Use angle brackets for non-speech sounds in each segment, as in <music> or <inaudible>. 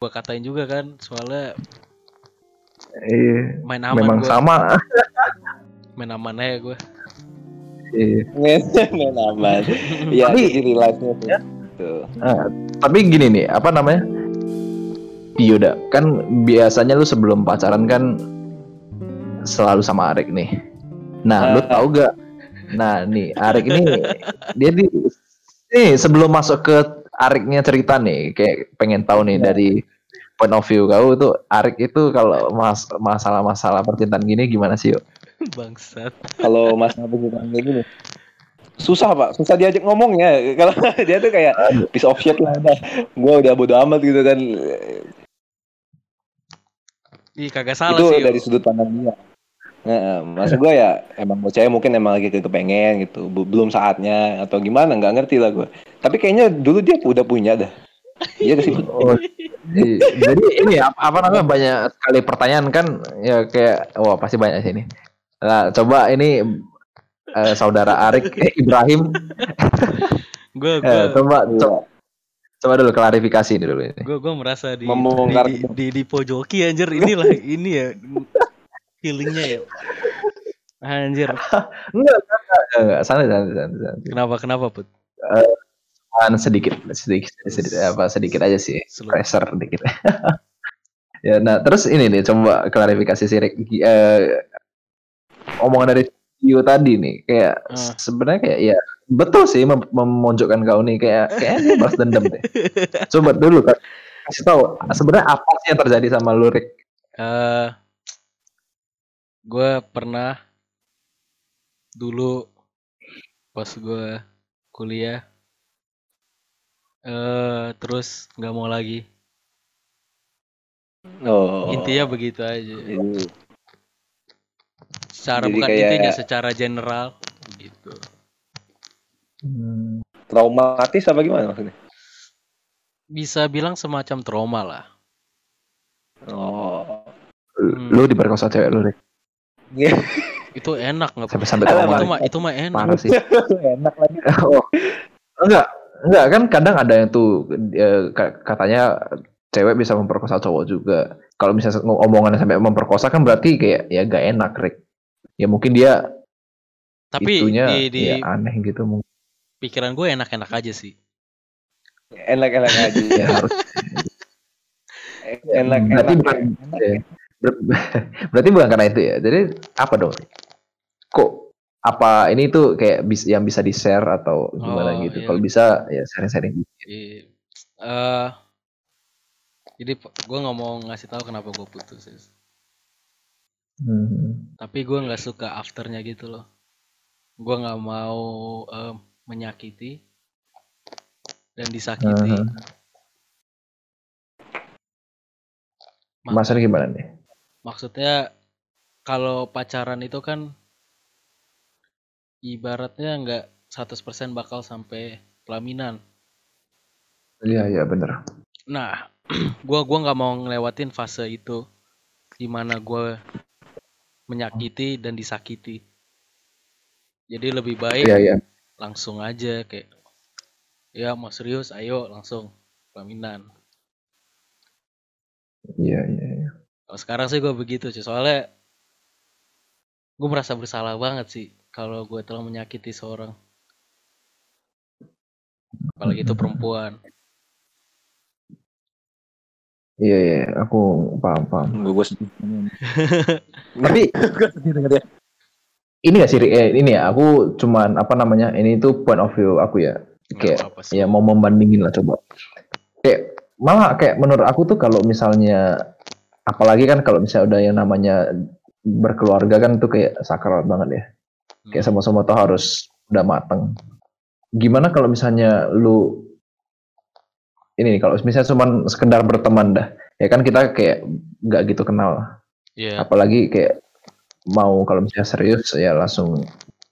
gua katain juga kan soalnya Iya. main aman Memang gua. sama. <laughs> main aman aja gue Iya. <laughs> main aman <laughs> ya Tapi- jadi real life-nya tuh Tuh. Ah, tapi gini nih, apa namanya? Yuda, kan biasanya lu sebelum pacaran kan selalu sama Arik nih. Nah, lu Ah. tahu gak? Nah, nih Arik ini dia di nih sebelum masuk ke Ariknya cerita nih, kayak pengen tahu nih Ya. dari point of view kau tuh Arik itu kalau mas masalah-masalah percintaan gini gimana sih, yuk? <laughs> bangsat. Kalau mas Nabi bilang kayak gini. Susah pak. Susah diajak ngomong ya. <laughs> Kalau dia tuh kayak piece of shit lah udah. Gue udah bodo amat gitu kan. Ih kagak salah itu sih dari Yo. sudut pandang dia. Nah, maksud gue ya emang cewek mungkin emang lagi kepengen gitu. Bu- belum saatnya atau gimana nggak ngerti lah gue tapi kayaknya dulu dia udah punya dah iya sih <laughs> Oh, jadi ini apa, apa namanya banyak sekali pertanyaan kan ya kayak wah pasti banyak sini. Nah, coba ini eh, saudara Arik <laughs> eh, Ibrahim gue eh, gue coba coba coba dulu klarifikasi dulu ini. gue gue merasa di Membongkar di, di, di, dipojoki anjir inilah ini ya feelingnya ya anjir <laughs> Enggak, enggak, enggak, santai santai santai. santai. kenapa kenapa put Cuman sedikit sedikit sedikit apa sedikit aja sih Slow. pressure sedikit. <laughs> ya, nah terus ini nih coba klarifikasi sih Rick. Eh, omongan dari Yu tadi nih kayak Ah. sebenarnya kayak ya betul sih mem- memojokkan kau nih kayak kayaknya balas dendam deh. <laughs> Coba dulu kan kasih tahu sebenarnya apa sih yang terjadi sama lu Rick? eh gue pernah dulu pas gue kuliah eh terus nggak mau lagi. Oh. Intinya begitu aja. Secara jadi bukan kayak- intinya secara general gitu. Hmm, traumatis apa gimana maksudnya? Bisa bilang semacam trauma lah. Oh. Lu diperkosa cewek lu Rick <laughs> itu enak nggak? Sampai sampai trauma. itu mah itu mah enak. Parah sih. <laughs> enak lagi. Oh. Enggak, enggak kan kadang ada yang tuh eh, ka- katanya cewek bisa memperkosa cowok juga. Kalau misalnya omongannya sampai memperkosa kan berarti kayak ya gak enak, Rick. Ya mungkin dia tapi itunya di, di ya aneh gitu mungkin. pikiran gue enak-enak aja sih enak-enak aja <laughs> Ya harus enak berarti enak bukan ya. Ber- <laughs> berarti bukan karena itu ya. Jadi apa dong? Kok apa ini tuh kayak bis, yang bisa di-share atau gimana Oh, gitu. iya. Kalau bisa ya sharing-sharing gitu. Iya. Eh, jadi gue nggak mau ngasih tahu kenapa gue putus sih. Hmm. tapi gue nggak suka afternya gitu loh gue nggak mau em, menyakiti dan disakiti Aha. Mak- Maksudnya gimana nih? maksudnya kalau pacaran itu kan ibaratnya nggak 100% bakal sampai pelaminan Iya, iya bener. nah <clears throat> gua gua nggak mau ngelewatin fase itu di mana gue menyakiti dan disakiti jadi lebih baik Iya, iya. langsung aja kayak ya mau serius ayo langsung pelaminan Iya, iya, iya. kalau sekarang sih gue begitu sih soalnya gue merasa bersalah banget sih kalau gue telah menyakiti seorang apalagi itu perempuan Iya, iya, aku paham, paham. gue <laughs> Tapi ya ini gak sih, eh, ini ya, aku cuman apa namanya, ini tuh point of view aku ya. Kayak, sih ya mau membandingin lah coba. Kayak malah kayak menurut aku tuh kalau misalnya, apalagi kan kalau misalnya udah yang namanya berkeluarga kan tuh kayak sakral banget ya. Kayak sama-sama tuh harus udah mateng. Gimana kalau misalnya lu ini nih, kalau misalnya cuman sekedar berteman dah, ya kan kita kayak nggak gitu kenal. Iya, apalagi kayak mau kalau misalnya serius ya langsung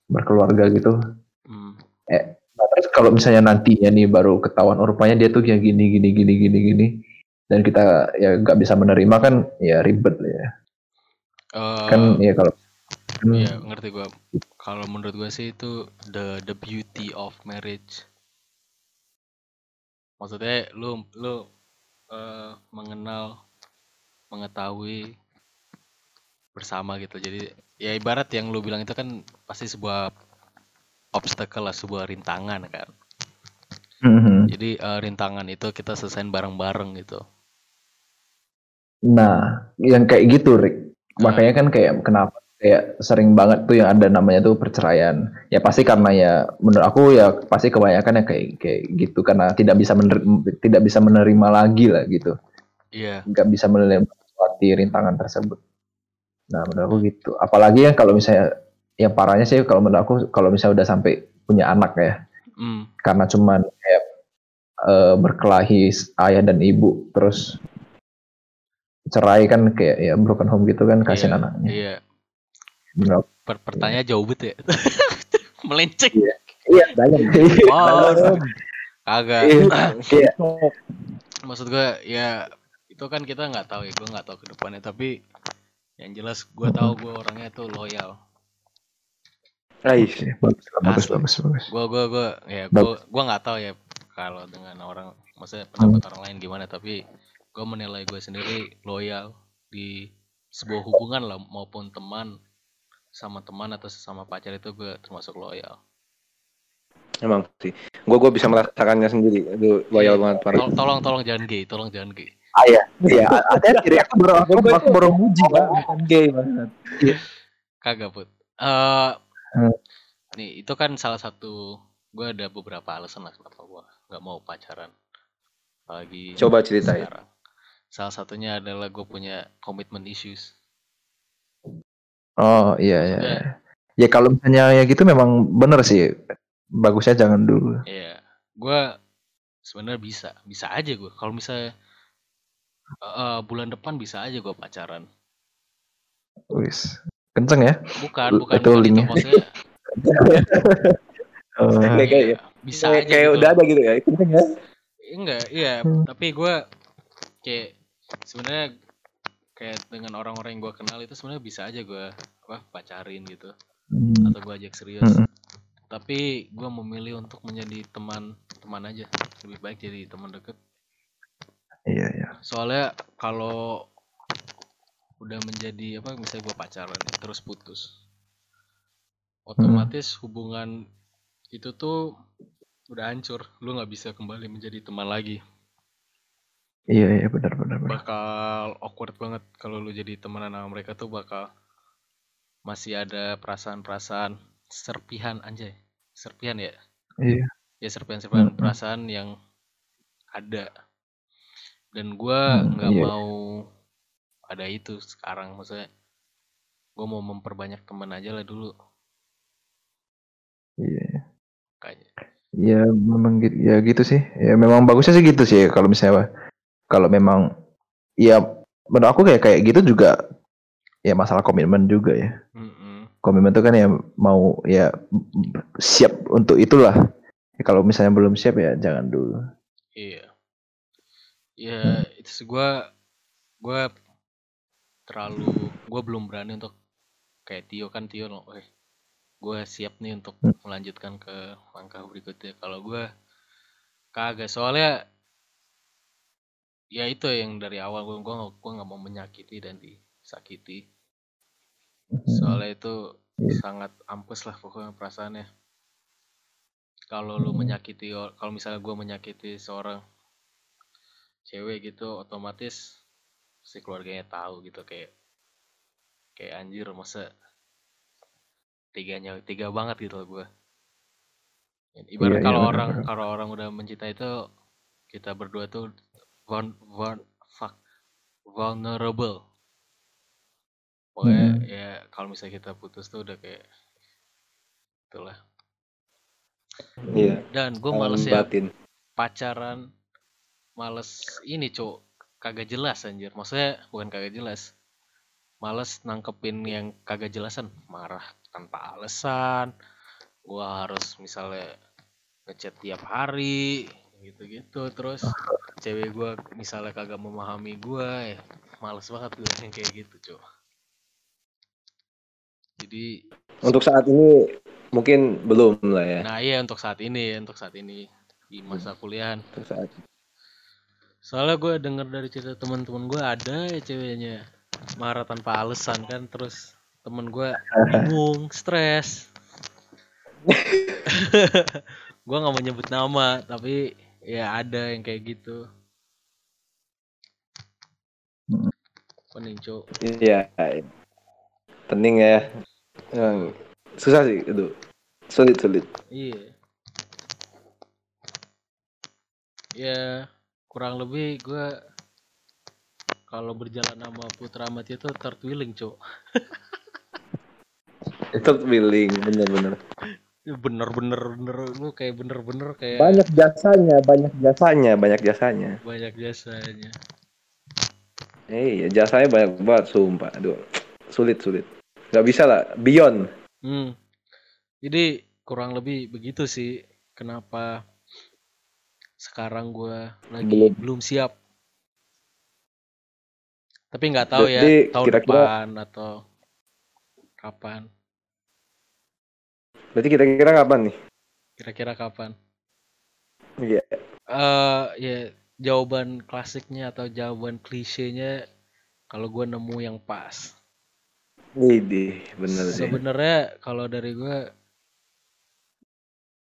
berkeluarga gitu hmm. nah, terus kalau misalnya nantinya nih baru ketahuan oh, rupanya dia tuh kayak gini gini gini gini gini dan kita ya nggak bisa menerima kan ya ribet lah ya Eh, kan ya kalau Iya ngerti gua. Kalau menurut gua sih itu the the beauty of marriage. Maksudnya lu lu eh, mengenal mengetahui bersama gitu jadi ya ibarat yang lu bilang itu kan pasti sebuah obstacle lah sebuah rintangan kan Mhm. jadi eh, rintangan itu kita selesaiin bareng-bareng gitu Nah, yang kayak gitu, Rick. Nah. Makanya kan kayak kenapa kayak sering banget tuh yang ada namanya tuh perceraian. Ya pasti karena ya menurut aku ya pasti kebanyakan ya kayak kayak gitu karena tidak bisa menerima, tidak bisa menerima lagi lah gitu. iya Nggak bisa menerima rintangan tersebut. Nah, menurut aku gitu. Apalagi ya kalau misalnya yang parahnya sih kalau menurut aku kalau misalnya udah sampai punya anak ya. Hmm, karena cuman kayak eh, berkelahi ayah dan ibu terus cerai kan kayak ya broken home gitu kan kasihan iya, anaknya. iya Menurut aku. Per- pertanyaan jauh bet ya <laughs> melenceng Iya banyak. oh kagak Iya. <laughs> maksud gue ya itu kan kita nggak tahu ya gue nggak tahu ke depannya tapi yang jelas gue tahu gue orangnya tuh loyal Ais. Oke, bagus, bagus, Asli. bagus, bagus. gue gue gue ya gue gue nggak tahu ya kalau dengan orang maksudnya pendapat orang lain gimana tapi gue menilai gue sendiri loyal di sebuah hubungan lah maupun teman sama teman atau sesama pacar itu gue termasuk loyal Emang sih. Gue gue bisa merasakannya sendiri. Itu loyal Iya. banget parah. Tol- tolong tolong jangan gay tolong jangan gay Ah iya, iya. Hati-hati, Rick. aku baru aku, aku baru muji bukan gay banget. kagak put eh Hmm. nih itu kan salah satu gue ada beberapa alasan lah kenapa gue nggak mau pacaran apalagi Coba ceritain. sekarang salah satunya adalah gue punya commitment issues Oh iya iya. Iya. Ya kalau misalnya ya gitu memang bener sih. Bagusnya jangan dulu. Iya, gue sebenarnya bisa, bisa aja gue. Kalau misalnya eh, eh, bulan depan bisa aja gue pacaran. Wis. Kenceng ya. Bukan, Itu bukan, itu linknya. maksudnya. <laughs> Oh, Kayak- kayak- iya, bisa Kayak, aja kayak gitu. udah ada gitu ya. Kan ya. Enggak, iya. Hmm. Tapi gue kayak sebenarnya kayak dengan orang-orang yang gue kenal itu sebenarnya bisa aja gue apa pacarin gitu hmm. atau gue ajak serius. Mm-mm. Tapi gue memilih untuk menjadi teman teman aja. Lebih baik jadi teman deket. Iya iya. soalnya kalau udah menjadi apa misalnya gue pacaran ya, terus putus otomatis hubungan itu tuh udah hancur lu nggak bisa kembali menjadi teman lagi Iya iya benar benar bakal awkward banget kalau lu jadi temenan sama mereka tuh bakal masih ada perasaan-perasaan serpihan anjay serpihan ya Iya. ya serpihan-serpihan Mm-mm. perasaan yang ada dan gua Hmm, nggak iya. mau ada itu sekarang maksudnya gua mau memperbanyak teman aja lah dulu Iya. iya. kayaknya Ya memang gitu, ya gitu sih. Ya memang bagusnya sih gitu sih kalau misalnya kalau memang ya menurut aku kayak kayak gitu juga ya masalah komitmen juga ya. Mm-mm. Komitmen itu kan ya mau ya siap untuk itulah. Ya, kalau misalnya belum siap ya jangan dulu. iya ya itu sih gua gua terlalu gua belum berani untuk kayak Tio kan Tio loh eh gue siap nih untuk Hmm. melanjutkan ke langkah berikutnya kalau gua kagak soalnya ya itu yang dari awal gua nggak gua nggak mau menyakiti dan disakiti soalnya itu Iya. sangat ampes lah pokoknya perasaannya kalau lu Hmm. menyakiti kalau misalnya gua menyakiti seorang cewek gitu otomatis si keluarganya tahu gitu kayak kayak anjir masa tiganya tiga banget gitu loh gue ibarat Iya, iya, kalau benar, orang benar. kalau orang udah mencintai itu kita berdua tuh vul, vul, fuck, vulnerable. Pokoknya Hmm. ya kalau misalnya kita putus tuh udah kayak itulah. Iya. dan gue males ya batin. pacaran males ini cok kagak jelas anjir. Maksudnya bukan kagak jelas. Males nangkepin yang kagak jelasan. Marah tanpa alasan gua harus misalnya ngechat tiap hari gitu-gitu. Terus cewek gua misalnya kagak memahami gua ya males banget gue yang kayak gitu cok jadi Untuk saat ini mungkin belum lah ya. nah iya untuk saat ini ya untuk saat ini di masa kuliahan. Untuk saat soalnya gue denger dari cerita teman-teman gue ada ya ceweknya marah tanpa alasan kan terus temen gue bingung stres. <laughs> <laughs> Gue nggak mau nyebut nama tapi ya ada yang kayak gitu pening cuk Iya. Pening ya. Yang susah sih itu. Sulit sulit. iya ya kurang lebih gue kalau berjalan sama Putra Mati itu tertwiling cuk Itu willing bener-bener. Bener-bener bener lu kayak bener-bener kayak Banyak jasanya, banyak jasanya, banyak jasanya. banyak jasanya Eh, iya, jasanya banyak banget sumpah. Aduh, sulit sulit. Gak bisa lah, beyond. Hmm. Jadi kurang lebih begitu sih kenapa sekarang gua lagi Belum. belum, siap. Tapi nggak tahu ya Berarti tahun kira-kira- depan atau kapan. Berarti kira-kira kapan nih? Kira-kira kapan? Iya. Eh ya jawaban klasiknya atau jawaban klisenya kalau gua nemu yang pas. Ini bener sih. Sebenarnya kalau dari gua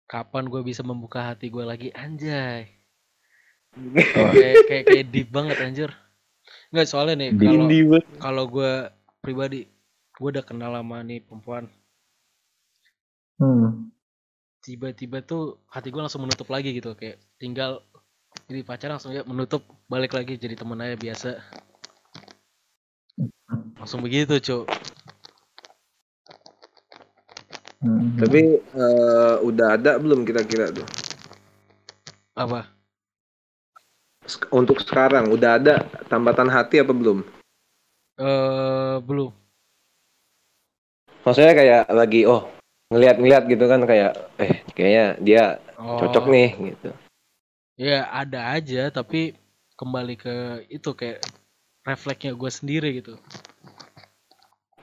kapan gue bisa membuka hati gue lagi anjay. <laughs> kayak kayak kayak deep banget anjir nggak soalnya nih kalau kalau gue pribadi gue udah kenal sama nih perempuan Hmm. tiba-tiba tuh hati gue langsung menutup lagi gitu kayak tinggal jadi pacar langsung ya menutup balik lagi jadi temen aja biasa langsung begitu cuk Hmm. Tapi eh, udah ada belum kira-kira tuh? apa Untuk sekarang udah ada tambatan hati apa belum? eh belum Maksudnya kayak lagi oh ngeliat-ngeliat gitu kan kayak eh kayaknya dia oh, cocok nih gitu. ya ada aja tapi kembali ke itu kayak refleksnya gue sendiri gitu.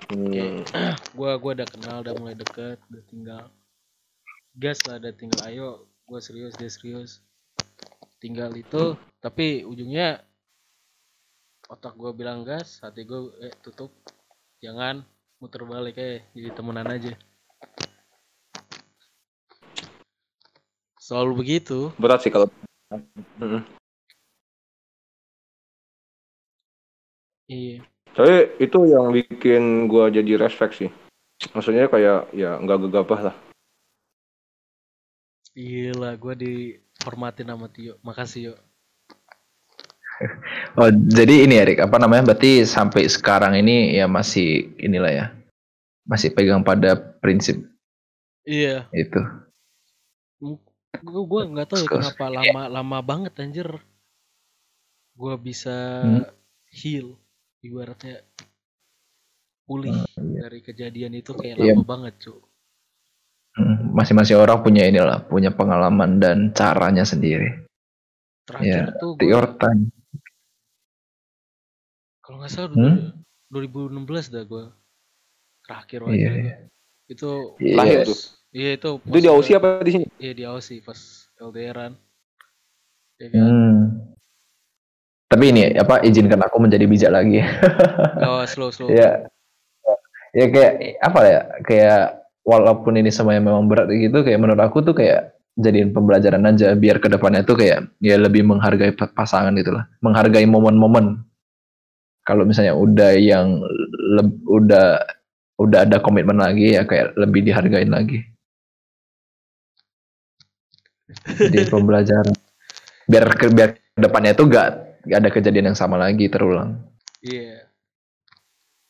Hmm. <clears throat> gua udah kenal udah mulai deket udah tinggal. Gas lah udah tinggal ayo gua serius dia serius. Tinggal itu tapi ujungnya otak gua bilang gas hati gua eh tutup. Jangan muter balik eh jadi temenan aja selalu begitu Berat sih kalau iya Tapi itu yang bikin gua jadi respect sih. Maksudnya kayak ya nggak gegabah lah. gila gua dihormatin sama Tio makasih yo <laughs> Oh, jadi ini Erik, apa namanya? Berarti sampai sekarang ini ya masih inilah ya. Masih pegang pada prinsip iya itu. Gue gue nggak tahu ya kenapa lama lama banget anjir gue bisa Hmm. heal ibaratnya pulih dari kejadian itu kayak Iya. lama banget cuy Hmm, Masing-masing orang punya inilah, punya pengalaman dan caranya sendiri. terakhir Ya, tuh gue your time. kalau nggak salah Hmm? 2016 dah gue terakhir Iya, aja iya. itu Iya. Lahir tuh. Iya itu Itu di Aussie apa di sini? iya di Aussie pas LDRan ya kan Hmm. Tapi ini apa izinkan aku menjadi bijak lagi. <laughs> oh, slow slow ya. Ya kayak apa ya? Kayak walaupun ini semuanya memang berat gitu kayak menurut aku tuh kayak jadiin pembelajaran aja biar ke depannya tuh kayak ya lebih menghargai pa- pasangan gitu lah. Menghargai momen-momen. Kalau misalnya udah yang leb- udah udah ada komitmen lagi ya kayak lebih dihargain lagi. Jadi pembelajaran biar ke biar ke depannya tuh gak, gak ada kejadian yang sama lagi terulang. Iya.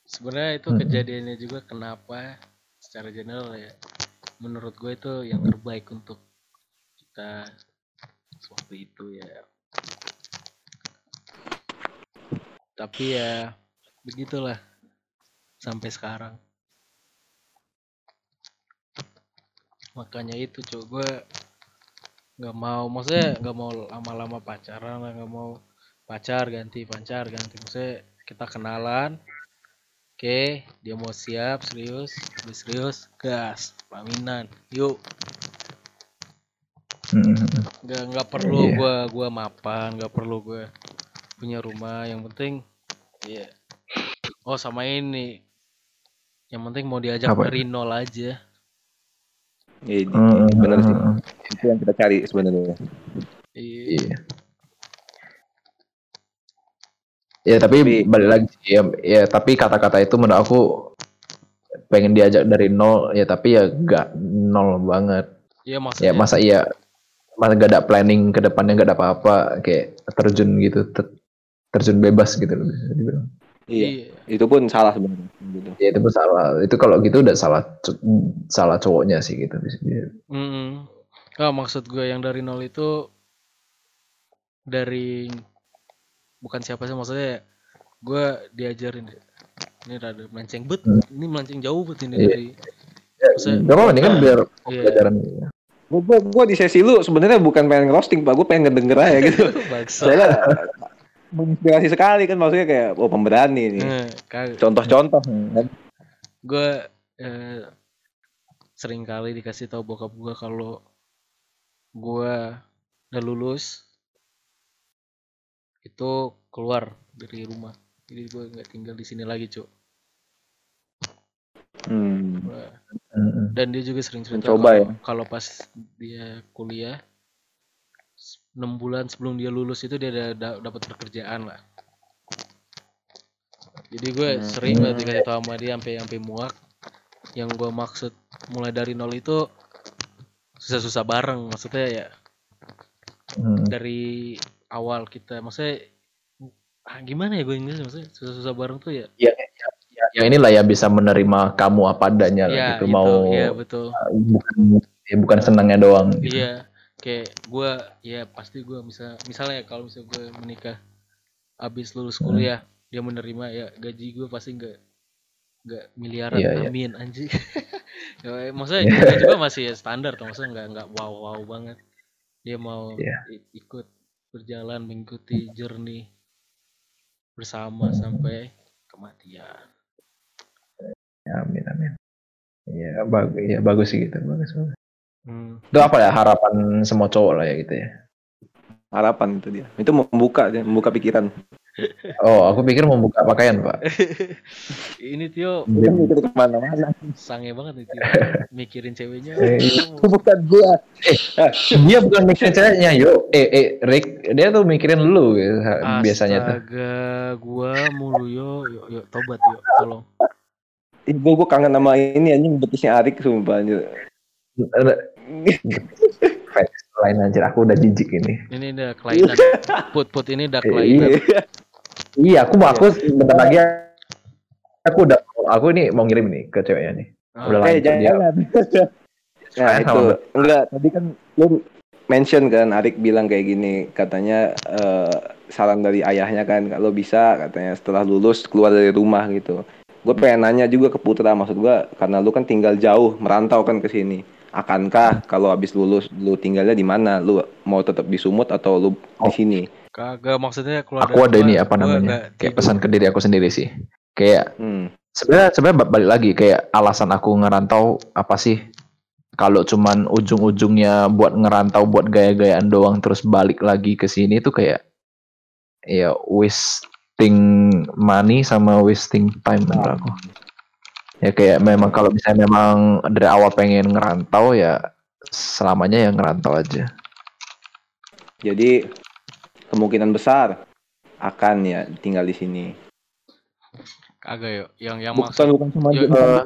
Sebenarnya itu Mm-mm. kejadiannya juga kenapa secara general ya. Menurut gue itu yang terbaik untuk kita waktu itu ya. Tapi ya begitulah sampai sekarang. Makanya itu gue nggak mau maksudnya nggak mau lama-lama pacaran lah, nggak mau pacar ganti pacar ganti. Maksudnya kita kenalan oke dia mau siap serius udah serius gas pelaminan yuk. Nggak nggak perlu Iya. gua gua mapan nggak perlu gua punya rumah yang penting iya. Oh sama ini. Yang penting mau diajak Apa? dari nol aja. Iya, Hmm, bener sih. Hmm, hmm. Itu yang kita cari sebenarnya. iya Iya. Ya tapi, Tapi- balik lagi ya, ya tapi kata-kata itu menurut aku pengen diajak dari nol ya tapi ya gak nol banget. iya Ya maksudnya masa iya masa gak ada planning ke depannya gak ada apa-apa kayak terjun gitu ter- terjun bebas gitu loh bisa dibilang. Iya. iya Itu pun salah sebenarnya. Gitu. Ya itu pun salah. Itu kalau gitu udah salah salah cowoknya sih gitu bisa dibilang. Ah, maksud gue yang dari nol itu dari bukan siapa sih maksudnya gue diajarin ini rada melenceng bet Hmm. ini melenceng jauh bet ini Iya. dari Ya, Maksudnya- gak apa-apa ini kan biar Iya. pelajaran. Gua, gua, gua di sesi lu sebenarnya bukan pengen roasting pak, gua pengen ngedenger aja gitu. <laughs> Soalnya menginspirasi sekali kan maksudnya kayak oh pemberani nih. Eh, Contoh-contoh kan. gue eh, sering kali dikasih tahu bokap gue kalau gue udah lulus itu keluar dari rumah jadi gue nggak tinggal di sini lagi cuk Hmm. Dan dia juga sering cerita Mencoba kalau ya? kalau pas dia kuliah s- enam bulan sebelum dia lulus itu dia ada da- dapat pekerjaan lah jadi gue Hmm. sering banget dikasih tahu sama dia sampai sampai muak yang gue maksud mulai dari nol itu susah-susah bareng maksudnya ya Hmm. dari awal kita maksudnya ah, gimana ya gue Inggris maksudnya susah-susah bareng tuh ya ya, ya, ya, ya inilah ya bisa menerima kamu apa adanya lah ya gitu itu mau ya betul bukan ya bukan senangnya doang gitu. Iya, kayak gue ya pasti gue bisa misalnya kalau misalnya gue menikah habis lulus Hmm. kuliah dia menerima ya gaji gue pasti nggak nggak miliaran iya. amin anjing <laughs> ya, maksudnya Iya. dia juga masih standar tuh maksudnya nggak nggak wow wow banget. Dia mau i- ikut berjalan mengikuti journey bersama sampai kematian. Ya, amin amin. Ya bagus ya bagus sih gitu bagus bagus. Hmm. itu apa ya harapan semua cowok lah ya gitu ya Harapan itu dia. Itu membuka membuka pikiran. oh aku pikir membuka pakaian pak <laughs> ini Tio Dia mikir ke mana-mana. sange banget nih Tio mikirin ceweknya Eh, <laughs> Bukan gua. dia bukan mikirin ceweknya yo eh eh Rick dia tuh mikirin lu gitu, biasanya tuh Astaga, gua mulu yo, yo, yo, tobat yo, tolong. Ih, gua, gua kangen sama ini anjing betisnya Arik sumpah anjir. <laughs> lain anjir aku udah jijik ini Ini udah kelainan. <laughs> Put put ini udah kelainan. Iya. iya aku mau aku bentar lagi aku udah aku ini mau ngirim nih ke ceweknya nih Ah, Udah Eh, lanjut dia. jangan. <laughs> Nah, Sayang itu enggak tadi kan lu mention kan Arik bilang kayak gini katanya eh, saran dari ayahnya kan kalau bisa katanya setelah lulus keluar dari rumah gitu. Gue pengen nanya juga ke Putra maksud gua karena lu kan tinggal jauh merantau kan ke sini. Akankah kalau habis lulus lu tinggalnya di mana? Lu mau tetap di Sumut atau lu di sini? Kagak maksudnya keluar aku ada ini apa namanya kayak tidur. pesan ke diri aku sendiri sih kayak Hmm. sebenarnya sebenarnya ba- balik lagi kayak alasan aku ngerantau apa sih kalau cuman ujung-ujungnya buat ngerantau buat gaya-gayaan doang terus balik lagi ke sini tuh kayak ya wasting money sama wasting time menurut aku ya kayak memang kalau misalnya memang dari awal pengen ngerantau ya selamanya ya ngerantau aja Jadi kemungkinan besar akan ya tinggal di sini. Kagak yo. Yang yang Bukan maksud bukan cuma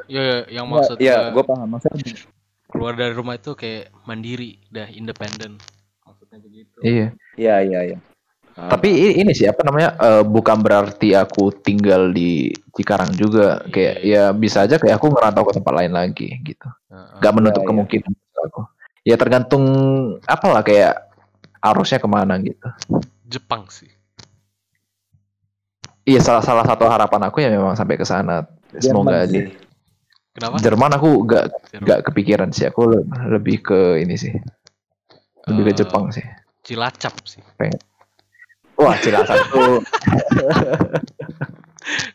yo, yang maksud Iya, gua gue paham. Maksudnya keluar dari rumah itu kayak mandiri, dah independen. Maksudnya begitu. iya Iya, iya, iya. Tapi ini sih apa namanya eh, bukan berarti aku tinggal di Cikarang juga Iya, kayak iya. ya bisa aja kayak aku ngerantau ke tempat lain lagi gitu. Gak menutup iya. kemungkinan menurut aku. Ya tergantung apalah kayak arusnya ke mana gitu. Jepang sih. Iya salah salah satu harapan aku ya memang sampai ke sana. Semoga aja. Kenapa? Jerman aku gak Jerman. gak kepikiran sih. Aku le- lebih ke ini sih. Lebih ke Eh, Jepang sih. Cilacap sih. Wah Cilacap tuh. <laughs>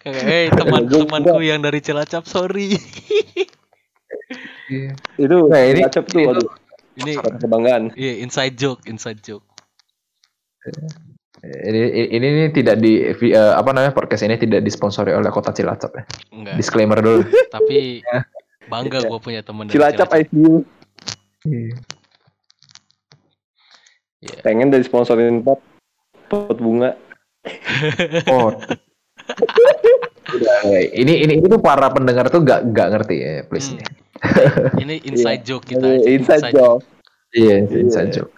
Hey teman-temanku yang dari Cilacap, sorry. Itu Nah, ini- Cilacap tuh ini aduh. Ini kebanggaan. iya inside joke, inside joke. Ini, ini, ini tidak di eh, apa namanya podcast ini tidak disponsori oleh Kota Cilacap ya. Enggak, Disclaimer dulu. <laughs> tapi Ya. bangga Iya. gue punya temen dari Cilacap Cilacap. ICU. Iya. Pengen dari sponsorin pot pot bunga. <laughs> Oh. Udah, ya. ini ini ini tuh para pendengar tuh gak gak ngerti ya, please. Hmm. <laughs> Ini inside joke kita. Eh, aja, Inside joke. Iya, Iya. inside joke.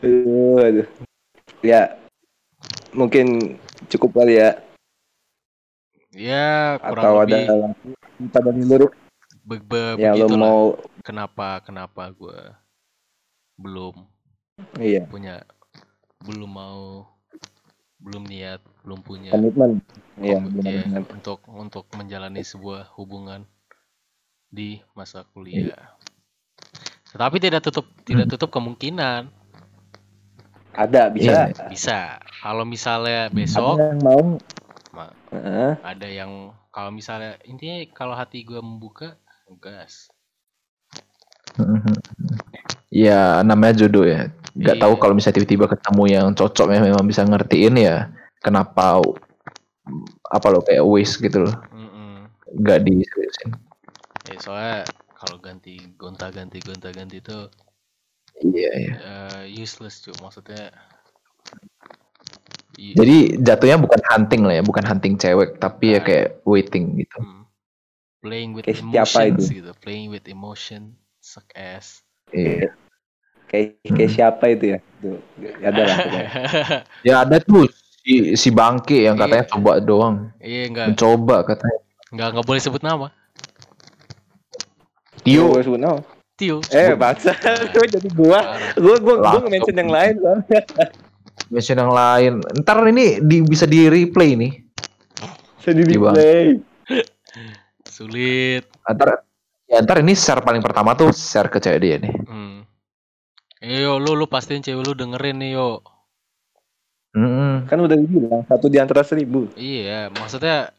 Aduh, aduh. Ya, mungkin cukup kali ya. Ya, Atau kurang ada lebih lagi pada lu be be yang lo mau Kenapa kenapa gue belum iya punya belum mau belum niat belum punya komitmen. Iya, ya, untuk untuk menjalani sebuah hubungan di masa kuliah. Tetapi tidak tutup tidak tutup kemungkinan Ada bisa. Iya. bisa. Kalau misalnya besok Ada yang mau. Ma- Heeh. ada yang kalau misalnya intinya kalau hati gue membuka gas. Ya namanya jodoh ya. Gak Iya. tahu kalau misalnya tiba-tiba ketemu yang cocok yang memang bisa ngertiin ya. Kenapa apa lo kayak waste gitu loh. Mm-mm. Gak diseriusin. Ya, soalnya kalau ganti gonta ganti gonta ganti itu Iya iya. eh, useless cuy maksudnya. Jadi jatuhnya bukan hunting lah ya, bukan hunting cewek, tapi ya Nah. kayak waiting gitu. Hmm. playing with Kayak siapa emotions itu? gitu playing with emotion suck ass Iya. Kayak kayak siapa itu ya? Tuh, ada lah. <laughs> Ya ada tuh si si bangke yang katanya Iya. coba doang, iya enggak mencoba katanya. enggak enggak boleh sebut nama Tio, Gua sebut nama. Tio Eh, bangsa. <laughs> Gua jadi gua. Gua gua gua nge-mention yang lain soalnya. <laughs> mention yang lain. Ntar ini di, bisa di replay nih. Sedih di Iya, Bang. play. sulit Ntar ya ntar ini share paling pertama tuh share ke cewek dia nih. hmm. Eh, yo lu lu pastiin cewek lu dengerin nih yo Mm-mm. Kan udah dibilang satu di antara seribu. iya maksudnya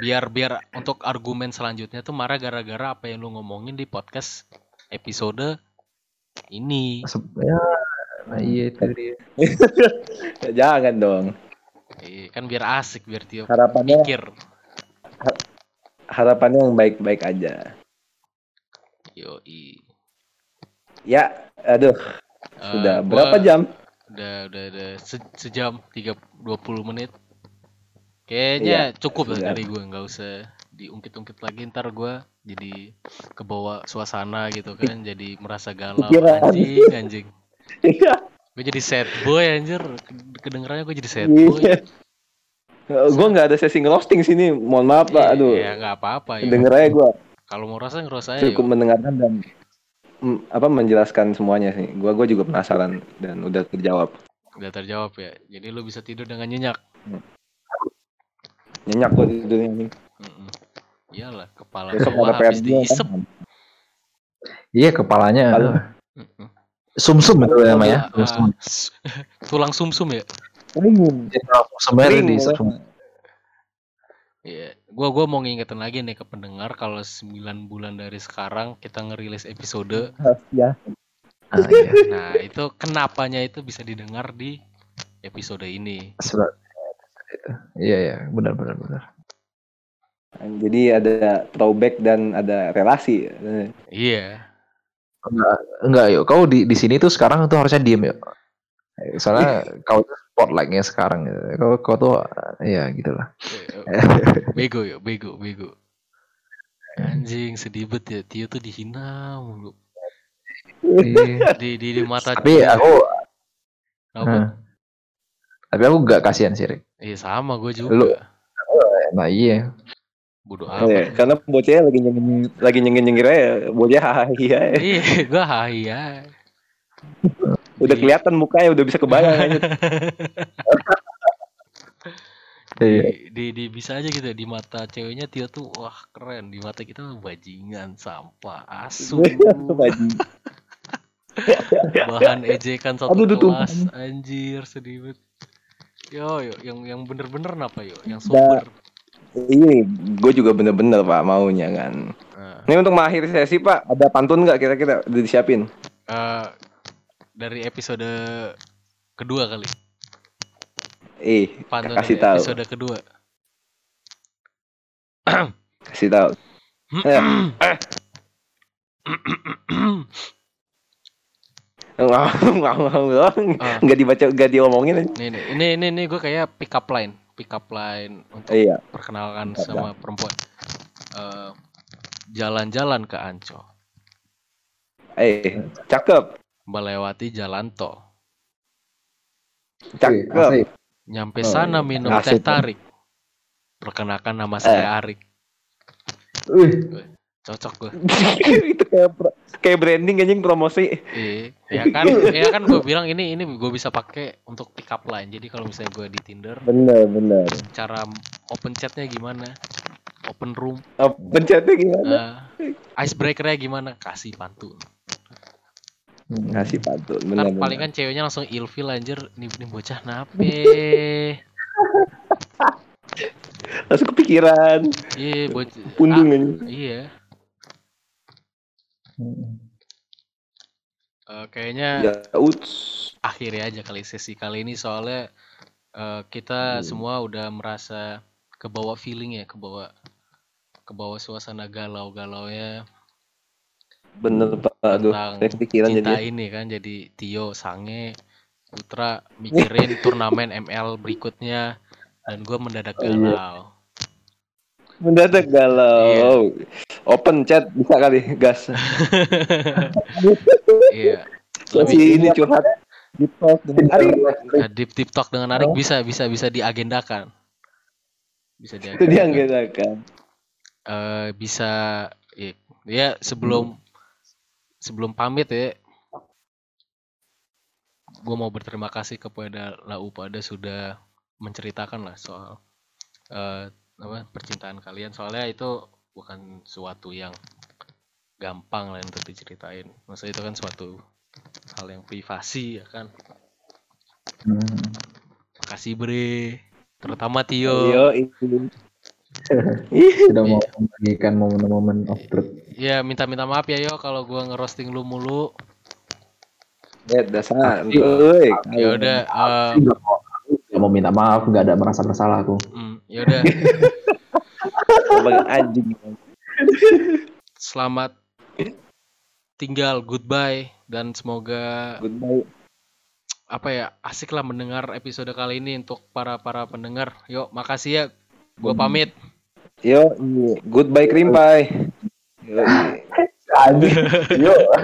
biar biar untuk argumen selanjutnya tuh marah gara-gara apa yang lu ngomongin di podcast episode ini Ya, nah iya itu dia. <laughs> Ya, Jangan dong. Iya, kan biar asik biar Tio Harapannya mikir harapannya yang baik-baik aja. yo Ya, aduh, sudah berapa jam? udah udah udah se- sejam tiga dua puluh menit. Kayaknya cukup lah dari gue nggak usah diungkit-ungkit lagi. Ntar gue jadi kebawa suasana gitu kan jadi merasa galau. Pikiran. anjing anjing. Iya. gue jadi sad boy anjir. Kedengerannya gue jadi sad boy. Iya. Gue nggak ada sesi roasting sini, mohon maaf pak. Aduh, ya nggak apa-apa ya denger aja gue kalau mau rasa ngerasa aja cukup mendengarkan dan apa menjelaskan semuanya sih. Gue gue juga penasaran dan udah terjawab. udah terjawab ya jadi lu bisa tidur dengan nyenyak Nyenyak gue tidurnya ini. Mm-mm. iyalah kepala Besok gua ada PR habis juga diisep kan. Iya kepalanya Halo. Mm-mm. sumsum itu namanya. Ah, Sumsum. s- <laughs> tulang sumsum ya Ringin. Sebenarnya di pokoknya. Iya, gua gua mau ngingetin lagi nih ke pendengar kalau 9 bulan dari sekarang kita ngerilis episode. Ya, Ah, iya. Nah, itu kenapanya itu bisa didengar di episode ini. Iya iya benar benar benar. jadi ada throwback dan ada relasi. Iya. Enggak enggak yuk. Kau di di sini tuh sekarang tuh harusnya diem yuk. Soalnya <laughs> kau tuh spotlightnya sekarang. gitu. Kau kau tuh ya gitulah. <laughs> Bego ya, bego, bego. Anjing sedih bet ya, Tio tuh dihina mulu. Iya. Di di, di mata Tapi Tio. aku Apa? Tapi aku gak kasihan sih. Rick. Iya sama gue juga. Lu- Nah iya. Bodoh Iya, amat. karena bocahnya lagi nyengir lagi nyengir nyengir aja, bocah hahaha. <laughs> Iya, gue ya. <laughs> Udah Iya. kelihatan mukanya, udah bisa kebayang aja. <laughs> Iya. di, di, di bisa aja gitu ya, di mata ceweknya Tio tuh wah keren di mata kita bajingan sampah asu <laughs> <laughs> bahan ejekan satu Aduh, tuh, kelas anjir sedih banget yo yo yang yang bener-bener apa yo yang Da- sober Ini gue juga bener-bener pak maunya kan. Nah, Ini untuk mengakhiri sesi pak, ada pantun nggak kira-kira disiapin? eh, dari episode kedua kali. Eh, Pantun kasih tahu, episode kedua. <clears throat> kasih tahu. <clears throat> Ya. Nggak nggak nggak Ah. dibaca nggak diomongin nih, ini ini ini gue kayak pick up line, pick up line untuk Iya. perkenalkan up sama perempuan. Eh, jalan-jalan ke Ancol, Eh, cakep, melewati jalan tol, cakep. Nyampe Oh, sana iya. minum teh tarik. Perkenalkan nama Eh. saya Arik. Cocok gue. <laughs> itu kayak kayak branding anjing promosi. Iya, ya kan, ya kan gue bilang ini ini gue bisa pakai untuk pick up line. Jadi kalau misalnya gue di Tinder, Bener bener. cara open chatnya gimana, open room, Oh, pencetnya gimana? eh, icebreakernya gimana, kasih pantun. Ngasih pantun, bener paling bener. kan ceweknya langsung ilfil anjir, nih, nih bocah nape. <laughs> Langsung kepikiran, Iya, bocah. pundung ah, iya. Eh, kayaknya Ya, uts. akhiri aja kali sesi kali ini soalnya eh, kita Hmm. semua udah merasa kebawa feeling ya, kebawa kebawa suasana galau-galau ya Bener pak, aduh, tentang saya kepikiran cinta jadi. ini kan jadi Tio, Sange, Putra mikirin <laughs> turnamen ML berikutnya dan gue mendadak Oh, iya. galau. Mendadak galau. Open chat bisa kali, gas. <laughs> Iya. Masih Lebih ini curhat. Di talk dengan nah, deep talk dengan Arik bisa bisa bisa diagendakan. Bisa Itu diagendakan. dia enggak kan. eh bisa ya, ya sebelum sebelum pamit ya gue mau berterima kasih kepada lau pada sudah menceritakan lah soal eh apa percintaan kalian. Soalnya itu bukan suatu yang gampang lah untuk diceritain. Maksudnya itu kan suatu hal yang privasi ya kan. Hmm. makasih bre. Terutama Tio. Yo, itu. <laughs> Sudah mau membagikan momen-momen of truth. ya minta-minta maaf ya yo kalau gua ngerosting lu mulu Ya, dasar. Iya. Ya udah eh, Nggak mau, minta maaf, nggak ada merasa bersalah aku. hmm, ya udah sebagai anjing. selamat tinggal goodbye dan semoga Goodbye. apa ya asik lah mendengar episode kali ini untuk para para pendengar yuk makasih ya gue pamit Yo, goodbye pie. Yo. <laughs> Yuk.